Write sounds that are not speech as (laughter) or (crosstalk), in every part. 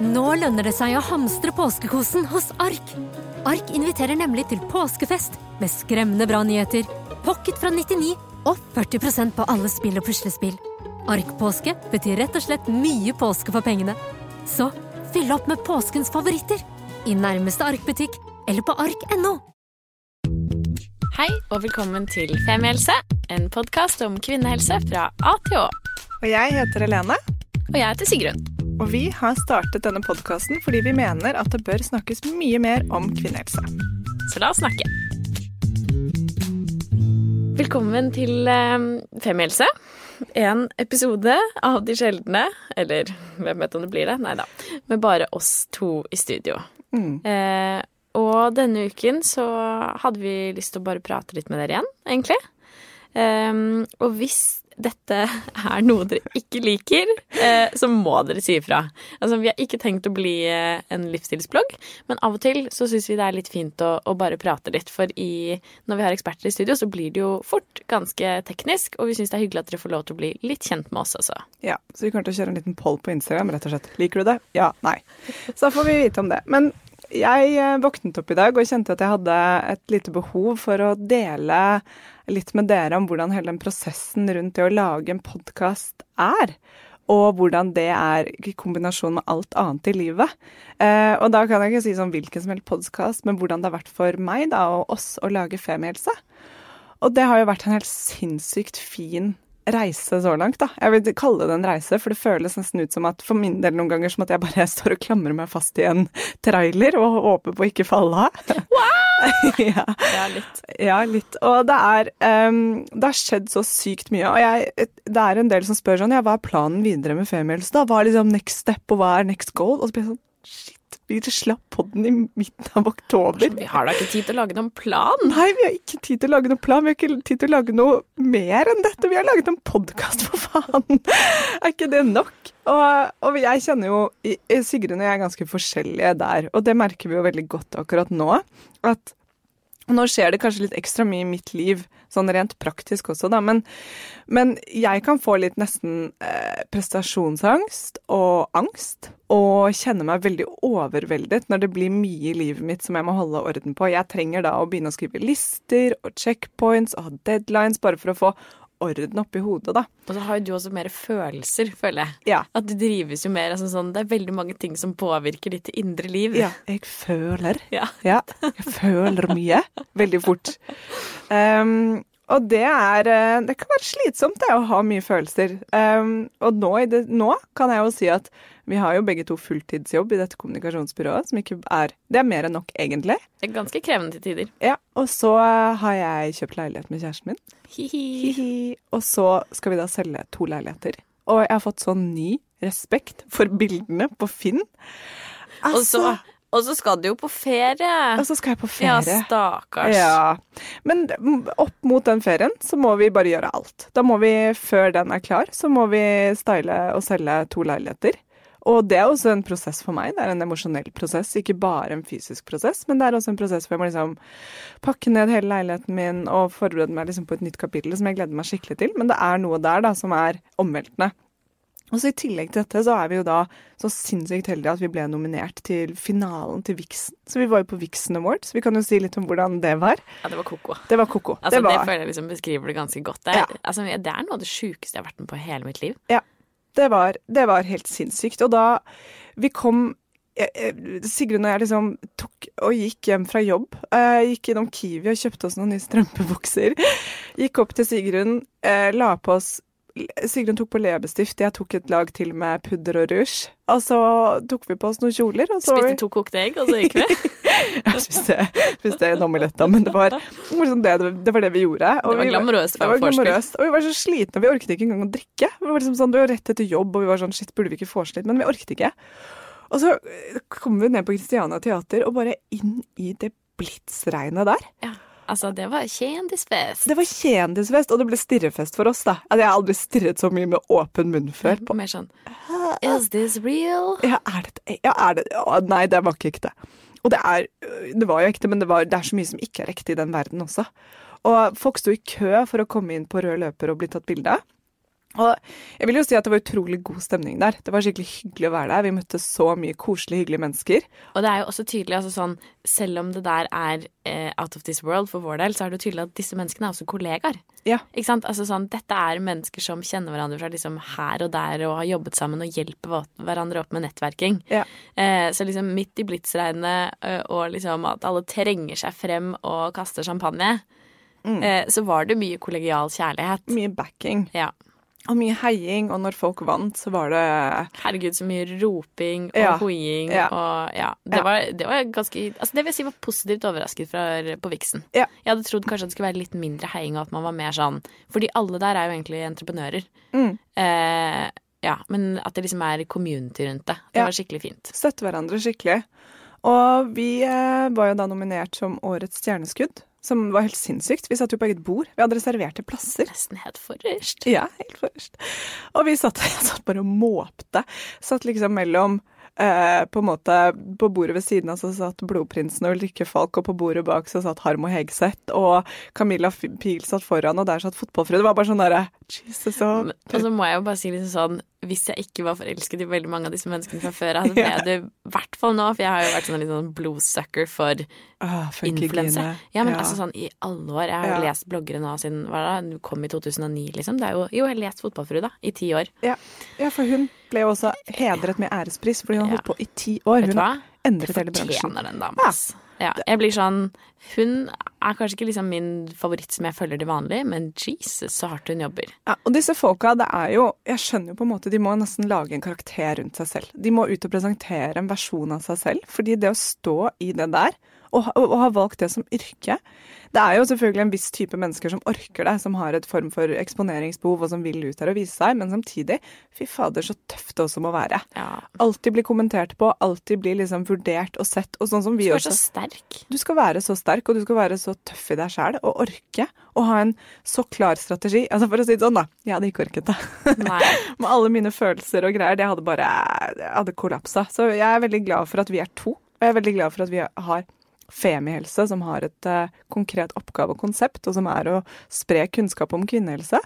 Nå lønner det seg å hamstre påskekosen hos Ark. Ark inviterer nemlig til påskefest med skremmende bra nyheter, pocket fra 99 og 40% på alle spill og puslespill. Ark-påske betyr rett og slett mye påske for pengene. Så fyll opp med påskens favoritter i nærmeste Ark-butikk eller på ark.no. Hei og velkommen til Femihelse, en podkast om kvinnehelse fra A til Å. Og jeg heter Helene. Og jeg heter Sigrun. Og vi har startet denne podkasten fordi vi mener at det bør snakkes mye mer om kvinnehelse. Så la oss snakke. Velkommen til eh, Femihelse. En episode av de sjeldne, eller hvem vet om det blir det, nei da, med bare oss to i studio. Mm. Eh, og denne uken så hadde vi lyst til å bare prate litt med dere igjen, egentlig. Eh, og hvis dette er noe dere ikke liker, eh, så må dere si ifra. Altså, vi har ikke tenkt å bli eh, en livsstilsblogg, men av og til så syns vi det er litt fint å, å bare prate litt. For i, når vi har eksperter i studio, så blir det jo fort ganske teknisk, og vi syns det er hyggelig at dere får lov til å bli litt kjent med oss også. Ja, så vi kommer til å kjøre en liten poll på Instagram, rett og slett. Liker du det? Ja, nei. Så da får vi vite om det. Men jeg eh, våknet opp i dag og kjente at jeg hadde et lite behov for å dele litt med dere om hvordan hele den prosessen rundt det å lage en podkast er. Og hvordan det er i kombinasjon med alt annet i livet. Eh, og da kan jeg ikke si sånn hvilken som helst podkast, men hvordan det har vært for meg da, og oss å lage Femihelse. Og det har jo vært en helt sinnssykt fin reise så langt, da. Jeg vil kalle det en reise, for det føles nesten ut som at for min del noen ganger som at jeg bare (laughs) står og klamrer meg fast i en trailer og håper på å ikke falle av. (laughs) Wow! (laughs) ja. ja, litt. Ja, litt. Og det er um, Det har skjedd så sykt mye. Og jeg, det er en del som spør sånn Ja, hva er planen videre med Femihelse, da? Hva er liksom next step, og hva er next goal? Og så blir jeg sånn Shit, vi slapp podden i midten av oktober. Vi har da ikke tid til å lage noen plan? Nei, vi har ikke tid til å lage noen plan. Vi har ikke tid til å lage noe mer enn dette. Vi har laget en podkast, for faen! Er ikke det nok? Og, og, jeg kjenner jo Sigrun og jeg er ganske forskjellige der, og det merker vi jo veldig godt akkurat nå. At nå skjer det kanskje litt ekstra mye i mitt liv, sånn rent praktisk også, da, men, men jeg kan få litt nesten eh, prestasjonsangst og angst. Og kjenne meg veldig overveldet når det blir mye i livet mitt som jeg må holde orden på. Jeg trenger da å begynne å skrive lister og checkpoints og ha deadlines bare for å få orden oppi hodet, da. Og så har jo du også mer følelser, føler jeg. Ja. At du drives jo mer altså sånn Det er veldig mange ting som påvirker ditt indre liv. Ja, jeg føler. Ja. ja jeg føler mye. Veldig fort. Um, (laughs) og det er Det kan være slitsomt, det, å ha mye følelser. Um, og nå, det, nå, kan jeg jo si at vi har jo begge to fulltidsjobb i dette kommunikasjonsbyrået, som ikke er Det er mer enn nok, egentlig. Det er ganske krevende til tider. Ja. Og så har jeg kjøpt leilighet med kjæresten min. Hihi. Hihi. Og så skal vi da selge to leiligheter. Og jeg har fått sånn ny respekt for bildene på Finn. og, så, og så skal du jo på ferie. Og så skal jeg på ferie. Ja, stakkars. Ja. Men opp mot den ferien så må vi bare gjøre alt. Da må vi, før den er klar, så må vi style og selge to leiligheter. Og det er også en prosess for meg. Det er en emosjonell prosess, ikke bare en fysisk prosess. Men det er også en prosess hvor jeg må liksom pakke ned hele leiligheten min og forberede meg liksom på et nytt kapittel som jeg gleder meg skikkelig til. Men det er noe der da som er omveltende. Og så I tillegg til dette så er vi jo da så sinnssykt heldige at vi ble nominert til finalen til Vixen. Så vi var jo på Vixen Awards. Vi kan jo si litt om hvordan det var. Ja, det var koko. Det var koko. Altså, det, det, føler jeg liksom beskriver det ganske godt. Det er, Ja. altså, det er noe av det sjukeste jeg har vært med på i hele mitt liv. Ja. Det var, det var helt sinnssykt. Og da vi kom eh, eh, Sigrun og jeg liksom tok og gikk hjem fra jobb. Eh, gikk innom Kiwi og kjøpte oss noen nye strømpebukser. Gikk opp til Sigrun, la på oss Sigrun tok på leppestift, jeg tok et lag til med pudder og rouge. Og så tok vi på oss noen kjoler. Og så Spiste to kokte egg, og så gikk vi. (laughs) Jeg spiste, spiste en omelett, men det var, liksom det, det var det vi gjorde. Og Det var glamorøst Det var glamorøst. Og vi var så slitne, vi orket ikke engang å drikke. Vi var liksom sånn, det var rett etter jobb, og vi var sånn shit, burde vi ikke få litt? Men vi orket ikke. Og så eh, kom vi ned på Christiania Teater, og bare inn i det blitsregnet der. Ja, altså, det var kjendisfest. Det var kjendisfest, og det ble stirrefest for oss, da. Altså, jeg har aldri stirret så mye med åpen munn før. På, Mer sånn Is this real? ja, er det ja, er det Å, Nei, det var ikke ekte. Og det er Det var jo ekte, men det, var, det er så mye som ikke er ekte i den verden også. Og folk sto i kø for å komme inn på rød løper og bli tatt bilde av. Og jeg vil jo si at det var utrolig god stemning der. Det var skikkelig hyggelig å være der. Vi møtte så mye koselige, hyggelige mennesker. Og det er jo også tydelig, altså sånn, selv om det der er eh, out of this world for vår del, så er det jo tydelig at disse menneskene er også kollegaer. Ja. Ikke sant? Altså sånn, dette er mennesker som kjenner hverandre fra liksom her og der og har jobbet sammen og hjelper hverandre opp med nettverking. Ja. Eh, så liksom midt i blitsregnet eh, og liksom at alle trenger seg frem og kaster champagne, Mm. eh, så var det mye kollegial kjærlighet. Mye backing Ja. Og mye heiing. Og når folk vant, så var det Herregud, så mye roping og Ja. hoiing Ja. og ja. Det, Ja. Var, det var ganske Altså, det vil jeg si var positivt overrasket fra, på Vixen. Ja. Jeg hadde trodd kanskje at det skulle være litt mindre heiing, og at man var mer sånn Fordi alle der er jo egentlig entreprenører. Mm. Eh, ja, men at det liksom er community rundt det. Det var skikkelig fint. støtte hverandre skikkelig. Og vi eh, var jo da nominert som Årets stjerneskudd, som var helt sinnssykt. Vi satt jo på eget bord. Vi hadde reserverte plasser. Nesten helt forrest. Ja, helt forrest. Og vi satt, (laughs) jeg satt bare og måpte. Satt liksom mellom eh, på en måte På bordet ved siden av så satt Blodprinsen og Ulrikke Falk, og på bordet bak så satt Harmo Hegseth, og Camilla Pil satt foran, og der satt Fotballfrue. Det var bare sånn derre Jesus, så Og så må jeg jo bare si liksom sånn Hvis jeg ikke var forelsket i veldig mange av disse menneskene fra før av, så ble jeg det i hvert fall nå, for jeg har jo vært sånn litt sånn blodsucker for ah, funkygine. Ja, men altså sånn i alle år. Jeg har Ja. lest bloggere nå siden hva da, kom i 2009, liksom. Det er jo, jo, jeg har lest Fotballfrue, da, i ti år. Ja. ja, for hun ble jo også hedret med ærespris, fordi hun har holdt på i ti år. Hun har endret hele bransjen. Fortjener den dama. Ja, jeg blir sånn Hun er kanskje ikke liksom min favoritt som jeg følger til vanlig, men Jesus, så hardt hun jobber. Ja, og disse folka, det er jo Jeg skjønner jo på en måte De må nesten lage en karakter rundt seg selv. De må ut og presentere en versjon av seg selv. Fordi det å stå i det der, og, og, ha valgt det som yrke Det er jo selvfølgelig en viss type mennesker som orker det, som har et form for eksponeringsbehov og som vil ut der og vise seg, men samtidig, fy fader, så tøft det også må være. Ja. Alltid bli kommentert på, alltid bli liksom vurdert og sett, og sånn som vi Du skal også. så sterk. Du skal være så sterk, og du skal være så tøff i deg sjæl, og orke å ha en så klar strategi. Altså For å si det sånn, da. Jeg hadde ikke orket det. (laughs) Med alle mine følelser og greier. Det hadde bare det hadde kollapsa. Så jeg er veldig glad for at vi er to. Og jeg er veldig glad for at vi har Femihelse, som har et uh, konkret oppgave og konsept, og som er å spre kunnskap om kvinnehelse.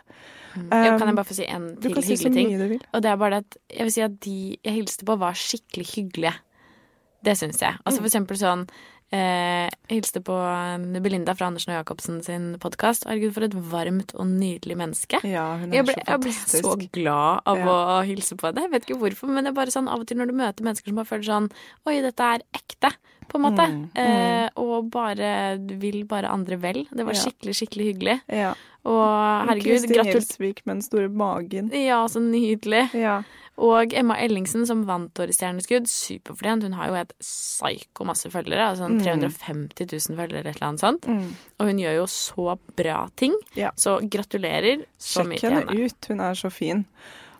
Ja, kan jeg bare få si en Du til kan si hyggelig ting? Og det er bare det at jeg vil si at de jeg hilste på, var skikkelig hyggelige. Det syns jeg. Altså for eksempel sånn eh, Jeg hilste på eh, Belinda fra Andersen og Jacobsen sin podkast. Herregud, for et varmt og nydelig menneske. Ja, hun er Jeg ble, så jeg ble så glad av Ja. å hilse på henne. Jeg vet ikke hvorfor, men det er bare sånn av og til når du møter mennesker som bare føler sånn Oi, dette er ekte, på en måte. Mm, mm. Eh, og bare vil bare andre vel. Det var skikkelig, skikkelig hyggelig. Ja. Og herregud, gratulerer. Gjelsvik med den store magen. Ja, så nydelig. Ja. Og Emma Ellingsen som vant Årets stjerneskudd. Superfortjent. Hun har jo et psyko masse følgere. Altså sånn 350 000 følgere, et eller annet sånt. Mm. Og hun gjør jo så bra ting. Ja. Så gratulerer så mye til henne henne. ut, hun er så fin.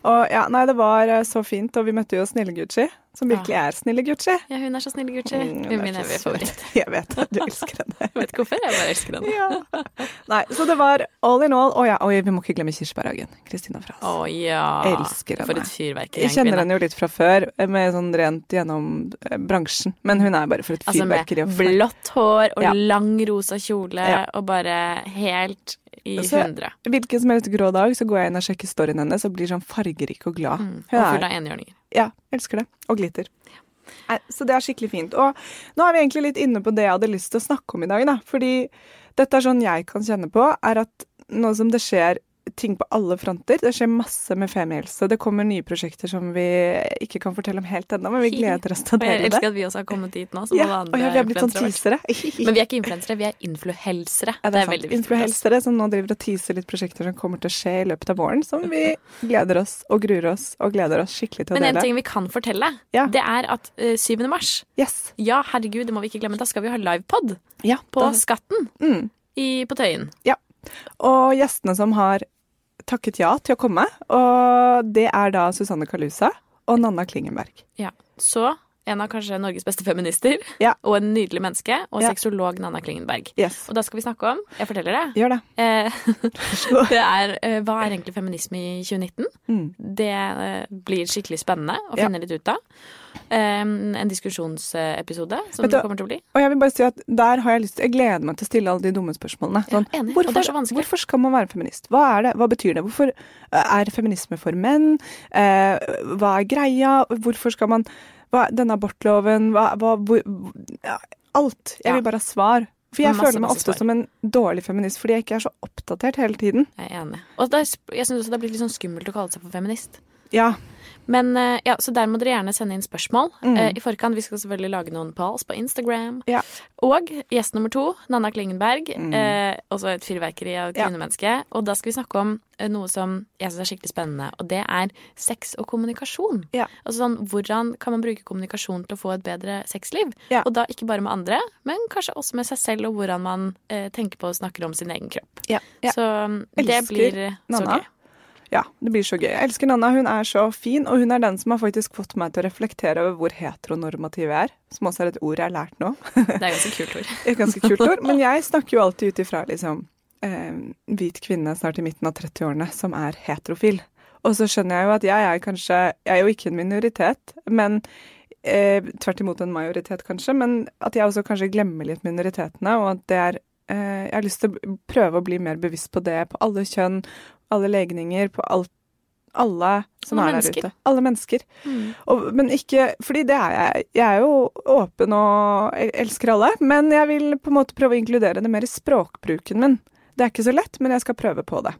Og ja, nei, det var eh, så fint, og vi møtte jo Snille Gucci, som virkelig er Snille Gucci. Ja, hun er så snill, Gucci. Mm, Hun er min evige favoritt. (laughs) Jeg vet at du elsker henne. Jeg vet ikke hvorfor, jeg bare elsker henne. Ja. Nei, så det var all in all. Å ja, oi, vi må ikke glemme Kirsebærhagen. Kristina Frans. Å ja. Elsker henne. For et fyrverkeri. Jeg kjenner henne jo litt fra før, med sånn rent gjennom eh, bransjen. Men hun er bare for et Altså fyrverkeri. med blått hår og Ja. lang rosa kjole Ja. og bare helt i Så- hundre. Hvilken som helst grå dag så går jeg inn og sjekker storyen hennes og blir sånn fargerik og glad. Mm. Og full er, av enhjørninger. Ja, elsker det. Og glitter. Så det er skikkelig fint. Og nå er vi egentlig litt inne på det jeg hadde lyst til å snakke om i dag, da. Fordi dette er sånn jeg kan kjenne på, er at nå som det skjer ting på alle fronter. Det skjer masse med femihelse. Det kommer nye prosjekter som vi ikke kan fortelle om helt ennå, men vi gleder oss til å dele Og jeg elsker det. at vi også har kommet dit nå, som Ja, alle andre ja, vi har blitt sånn teasere. (laughs) Men vi er ikke influensere, vi er influhelsere. Ja, det, er sant. veldig viktig. for som nå driver og teaser litt prosjekter som kommer til å skje i løpet av våren, som vi gleder oss og gruer oss og gleder oss skikkelig til å Men en dele. ting vi kan fortelle, Ja. det er at uh, 7. mars Yes. Ja, herregud, det må vi ikke glemme. Da skal vi ha livepod Ja, på da- Skatten mm. i, på Tøyen. Og gjestene som har takket ja til å komme, og det er da Susanne Kalusa og Nanna Klingenberg. Ja. Så en av kanskje Norges beste feminister, Ja. (laughs) og en nydelig menneske, og Ja. sexolog Nanna Klingenberg. Yes. Og da skal vi snakke om Jeg forteller det. Gjør det. Eh, (laughs) det er eh, Hva er egentlig feminisme i 2019? Mm. Det eh, blir skikkelig spennende å Ja. finne litt ut av. En diskusjonsepisode som det kommer til å bli. Og jeg vil bare si at der har jeg lyst til Jeg gleder meg til å stille alle de dumme spørsmålene. Ja, Sånn, er hvorfor, så hvorfor skal man være feminist? Hva er det? Hva betyr det? Hvorfor er feminisme for menn? Eh, hva er greia? Hvorfor skal man hva, Denne abortloven hva, hva, hvor, ja, Alt. Jeg Ja. vil bare ha svar. For jeg Masse, føler meg ofte svar. som en dårlig feminist fordi jeg ikke er så oppdatert hele tiden. Jeg er enig. Og er, jeg syns også det er blitt litt sånn skummelt å kalle seg for feminist. Ja. Men eh, ja, Så der må dere gjerne sende inn spørsmål Mm. eh, i forkant. Vi skal selvfølgelig lage noen polls på Instagram. Ja. Og gjest nummer to, Nanna Klingenberg. Mm. Eh, også et fyrverkeri av kvinnemenneske. Ja. Og da skal vi snakke om eh, noe som jeg syns er skikkelig spennende, og det er sex og kommunikasjon. Ja. Altså sånn, Hvordan kan man bruke kommunikasjon til å få et bedre sexliv? Og da ikke bare med andre, men kanskje også med seg selv, og hvordan man eh, tenker på og snakker om sin egen kropp. Så mm, det Elsker blir så så Nanna. Ja, det blir så gøy. Jeg elsker Nanna. Hun er så fin, og hun er den som har faktisk fått meg til å reflektere over hvor heteronormativ jeg er. Som også er et ord jeg har lært nå. Det er ganske kult ord. (laughs) Et ganske kult ord. Men jeg snakker jo alltid ut ifra liksom eh, hvit kvinne snart i midten av 30-årene som er heterofil. Og så skjønner jeg jo at jeg er kanskje Jeg er jo ikke en minoritet, men eh, tvert imot en majoritet, kanskje. Men at jeg også kanskje glemmer litt minoritetene, og at det er eh, Jeg har lyst til å prøve å bli mer bevisst på det på alle kjønn, alle legninger, på alt alle som Alle er mennesker. der ute. Alle mennesker. Mm. Og, men ikke Fordi det er jeg. Jeg er jo åpen og elsker alle. Men jeg vil på en måte prøve å inkludere det mer i språkbruken min. Det er ikke så lett, men jeg skal prøve på det.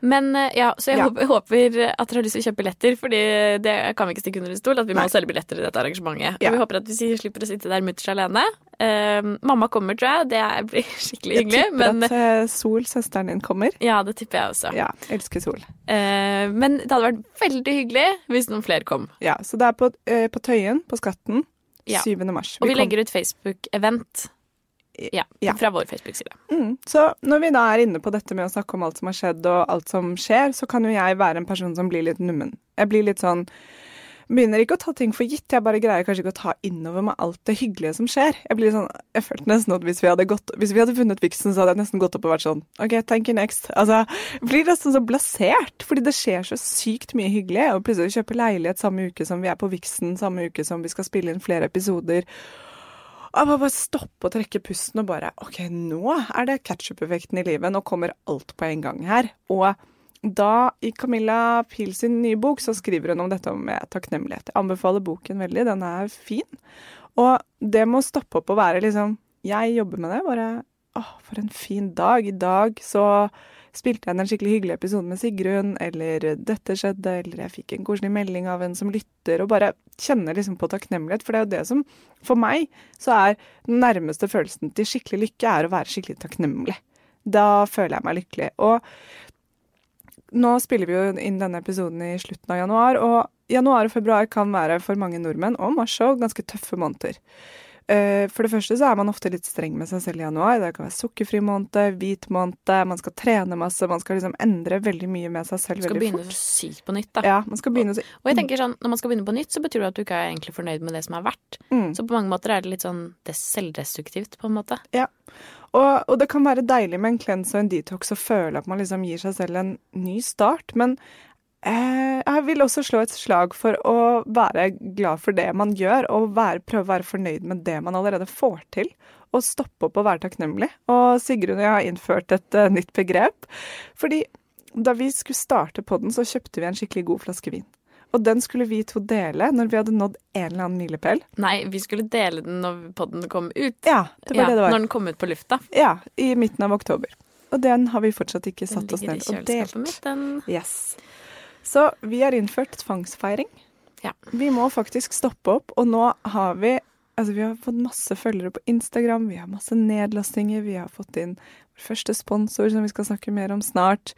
Men eh, ja, så jeg Ja. håper, at dere har lyst til å kjøpe billetter, fordi det kan vi ikke stikke under en stol, at vi må Nei. selge billetter i dette arrangementet. Ja. Og vi håper at vi slipper å sitte der mutters alene. Uh, mamma kommer, tror jeg. Det blir (laughs) skikkelig Jeg hyggelig. tipper Men at eh, Sol, søsteren din, kommer. ja, det tipper jeg også. Ja, elsker Sol. Uh, men det hadde vært veldig hyggelig hvis noen flere kom. Ja, Så det er på, uh, på Tøyen, på Skatten, Ja. 7. mars. Og vi kom- legger ut Facebook-event. Ja, fra vår Facebook-side. Mm. Så når vi da er inne på dette med å snakke om alt som har skjedd og alt som skjer, så kan jo jeg være en person som blir litt nummen. Jeg blir litt sånn Begynner ikke å ta ting for gitt, jeg bare greier kanskje ikke å ta innover meg alt det hyggelige som skjer. Jeg blir sånn, jeg følte nesten at hvis vi hadde gått Hvis vi hadde funnet viksen, så hadde jeg nesten gått opp og vært sånn OK, thank you next. Altså, jeg blir nesten så blasert, fordi det skjer så sykt mye hyggelig. Og plutselig kjøper leilighet samme uke som vi er på viksen, samme uke som vi skal spille inn flere episoder. Jeg bare stoppe og trekke pusten og bare OK, nå er det ketsjup-effekten i livet. Nå kommer alt på en gang her. Og da, i Camilla Pil sin nye bok, så skriver hun om dette med takknemlighet. Jeg anbefaler boken veldig. Den er fin. Og det må stoppe opp og være liksom Jeg jobber med det. Bare Å, for en fin dag. I dag så spilte jeg inn en skikkelig hyggelig episode med Sigrun, eller dette skjedde, eller jeg fikk en koselig melding av en som lytter, og bare kjenner liksom på takknemlighet. For det er jo det som For meg så er den nærmeste følelsen til skikkelig lykke er å være skikkelig takknemlig. Da føler jeg meg lykkelig. Og nå spiller vi jo inn denne episoden i slutten av januar, og januar og februar kan være for mange nordmenn, og mars òg, ganske tøffe måneder. Eh, For det første så er man ofte litt streng med seg selv i januar. Det kan være sukkerfri måned, hvit måned, man skal trene masse, man skal liksom endre veldig mye med seg selv Du skal veldig begynne fort. sykt på nytt, da. Ja, man skal begynne så... Og jeg tenker sånn, Når man skal begynne på nytt, så betyr det at du ikke er egentlig fornøyd med det som har vært. mm. Så på mange måter er det litt sånn des- selvdestruktivt, på en måte. Og, og det kan være deilig med en cleanse og en detox og føle at man liksom gir seg selv en ny start, men jeg vil også slå et slag for å være glad for det man gjør, og være, prøve å være fornøyd med det man allerede får til. Og stoppe opp og være takknemlig. Og Sigrun og jeg har innført et uh, nytt begrep. Fordi da vi skulle starte podden, så kjøpte vi en skikkelig god flaske vin. Og den skulle vi to dele når vi hadde nådd en eller annen milepæl. Nei, vi skulle dele den når podden kom ut. Ja, det var Ja, det det var. Når den kom ut på lufta. Ja, i midten av oktober. Og den har vi fortsatt ikke Den satt oss ned ligger i ned og kjøleskapet delt. mitt. Den Yes. Så vi har innført tvangsfeiring. Ja. Vi må faktisk stoppe opp, og nå har vi Altså, vi har fått masse følgere på Instagram, vi har masse nedlastinger, vi har fått inn vår første sponsor, som vi skal snakke mer om snart.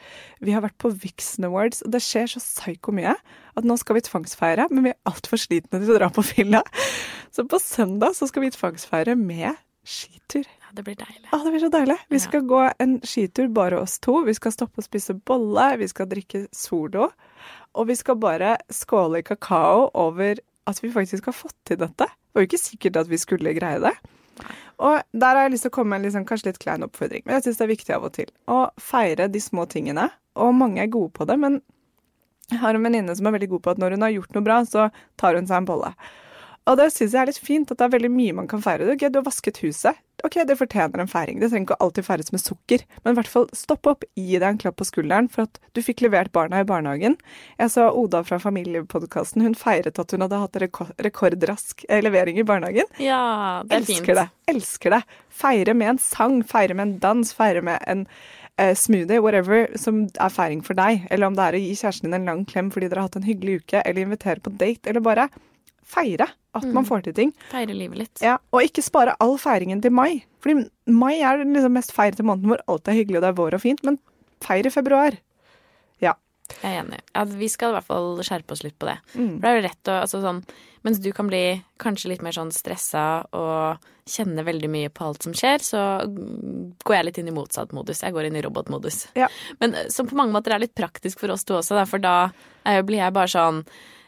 Vi har vært på Vixen Awards, og det skjer så psyko mye at nå skal vi tvangsfeire, men vi er altfor slitne til å dra på fylla. Så på søndag så skal vi tvangsfeire med skitur. Det blir deilig. Å, det blir så deilig. Vi Ja. skal gå en skitur, bare oss to. Vi skal stoppe og spise bolle, vi skal drikke Solo. Og vi skal bare skåle i kakao over at vi faktisk har fått til dette. Det var jo ikke sikkert at vi skulle greie det. Og der har jeg lyst til å komme med en liksom, kanskje litt klein oppfordring. Men jeg syns det er viktig av og til å feire de små tingene. Og mange er gode på det, men Jeg har en venninne som er veldig god på at når hun har gjort noe bra, så tar hun seg en bolle. Og det syns jeg er litt fint, at det er veldig mye man kan feire. Ok, du har vasket huset. Ok, det fortjener en feiring. Det trenger ikke alltid feires med sukker. Men i hvert fall stopp opp, gi deg en klapp på skulderen for at du fikk levert barna i barnehagen. Jeg så Oda fra Familiepodkasten, hun feiret at hun hadde hatt rekord, rekordrask eh, levering i barnehagen. Ja, det er fint. Elsker det. Elsker det. Feire med en sang, feire med en dans, feire med en eh, smoothie, whatever, som er feiring for deg. Eller om det er å gi kjæresten din en lang klem fordi dere har hatt en hyggelig uke, eller invitere på date, eller bare feire at man får til ting. Feire livet litt. Ja, Og ikke spare all feiringen til mai. Fordi mai er den liksom mest feirete måneden hvor alt er hyggelig og det er vår og fint, men feir i februar. Ja. Jeg er enig. Ja, vi skal i hvert fall skjerpe oss litt på det. Mm. For det er jo rett å altså sånn Mens du kan bli kanskje litt mer sånn stressa og kjenne veldig mye på alt som skjer, så går jeg litt inn i motsatt modus. Jeg går inn i robotmodus. Ja. Men eh, som på mange måter er litt praktisk for oss to også, da, for da blir jeg bare sånn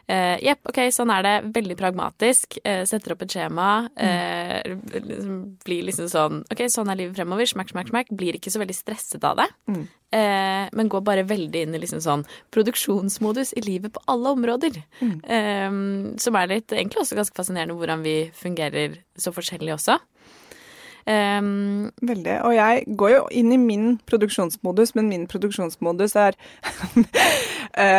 eh, Jepp, ok, sånn er det. Veldig pragmatisk. Uh, setter opp et skjema. Eh, liksom, blir liksom sånn Ok, sånn er livet fremover. Smack, smack, smack. Blir ikke så veldig stresset av det. Mm. Men går bare veldig inn i liksom sånn produksjonsmodus i livet på alle områder. Mm. Eh, som er litt egentlig også ganske fascinerende hvordan vi fungerer så forskjellig også. Um, Veldig. Og jeg går jo inn i min produksjonsmodus, men min produksjonsmodus er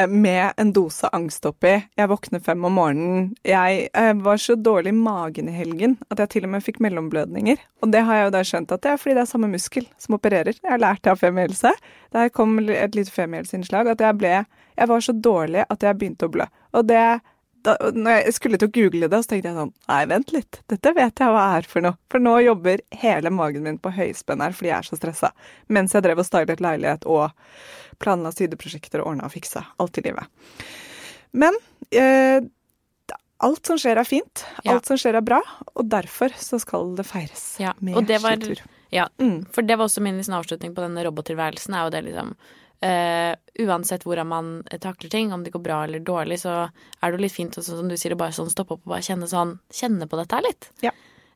med en dose angst oppi. Jeg våkner fem om morgenen. Jeg eh, var så dårlig i magen i helgen at jeg til og med fikk mellomblødninger. Og det har jeg jo da skjønt at det er fordi det er samme muskel som opererer. Jeg har lært det av femihelse. Der kom et lite femihelseinnslag at jeg ble Jeg var så dårlig at jeg begynte å blø. Og det da når jeg skulle til å google det, så tenkte jeg sånn Nei, vent litt. Dette vet jeg hva er for noe. For nå jobber hele magen min på høyspenn her fordi jeg er så stressa. Mens jeg drev og stylet leilighet og planla sideprosjekter og ordna og fiksa. Alt i livet. Men eh, alt som skjer er fint. Ja. Alt som skjer er bra. Og derfor så skal det feires Ja, med og det var- skitur. ja, Mm. for det var også min liksom, avslutning på denne robottilværelsen. er jo det liksom eh, Uansett hvordan man takler ting, om det går bra eller dårlig, så er det jo litt fint også, som du sier, å bare sånn stoppe opp og bare kjenne sånn Kjenne på dette her litt. Ja.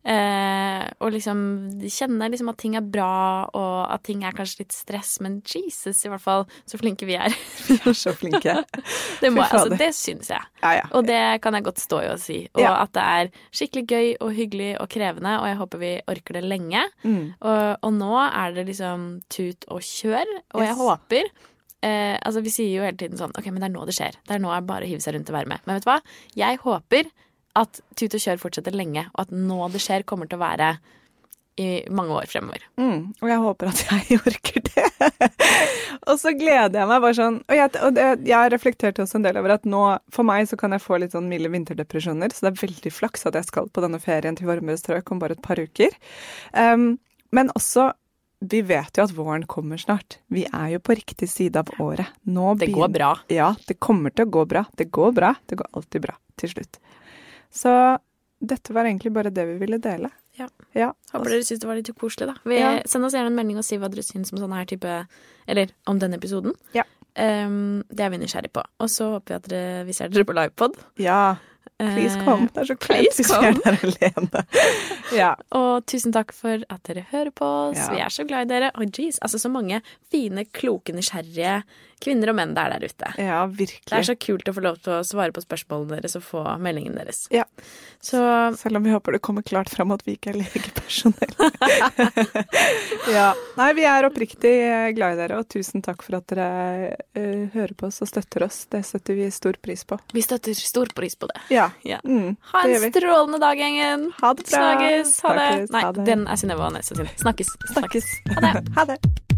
Eh, og liksom kjenne liksom at ting er bra, og at ting er kanskje litt stress, men Jesus, i hvert fall, så flinke vi er. (laughs) Vi er så flinke. (laughs) Det, må, jeg- altså, det syns jeg. Ja, ja. Og det kan jeg godt stå i og si. Og Ja. at det er skikkelig gøy og hyggelig og krevende, og jeg håper vi orker det lenge. Mm. Og, og nå er det liksom tut og kjør, og jeg håper eh, Altså, vi sier jo hele tiden sånn OK, men det er nå det skjer. Det er nå jeg bare å hive seg rundt og være med. Men vet du hva? Jeg håper at tut og kjør fortsetter lenge, og at nå det skjer, kommer til å være i mange år fremover. Mm, og jeg håper at jeg (laughs) orker det. og så gleder jeg meg bare sånn Og jeg, og det, jeg reflekterte også en del over at nå, for meg så kan jeg få litt sånn milde vinterdepresjoner, så det er veldig flaks at jeg skal på denne ferien til varmere strøk om bare et par uker. Um, men også vi vet jo at våren kommer snart. Vi er jo på riktig side av året. Nå Det går bra. Ja, det kommer til å gå bra. Det går bra. Det går alltid bra til slutt. Så dette var egentlig bare det vi ville dele. Ja. ja. Håper dere syntes det var litt koselig, da. Vi, Ja. Send oss gjerne en melding og si hva dere syns om sånn her type Eller om denne episoden. Ja. Um, det er vi nysgjerrig på. Og så håper vi at dere, vi ser dere på livepod. Ja. Please come. Det er så kleint vi er der alene. (laughs) ja. Og tusen takk for at dere hører på oss. Vi er så glad i dere. Og jeez, altså så mange fine, kloke, nysgjerrige kvinner og menn det er der ute. ja, virkelig. Det er så kult å få lov til å svare på spørsmålene deres og få meldingen deres. Ja. Så Selv om vi håper det kommer klart fram at vi ikke er legepersonell. (laughs) ja. Nei, vi er oppriktig eh, glad i dere, og tusen takk for at dere uh, hører på oss og støtter oss. Det setter vi stor pris på. vi støtter stor pris på det. Ja. Ja. Mm, Ha en strålende dag, gjengen. Ha det bra. Snakkes. Ha det. Snakkes. Nei, Ha det. den er Synnøve og sin. Snakkes. Snakkes. Snakkes. Ha det. Ha det.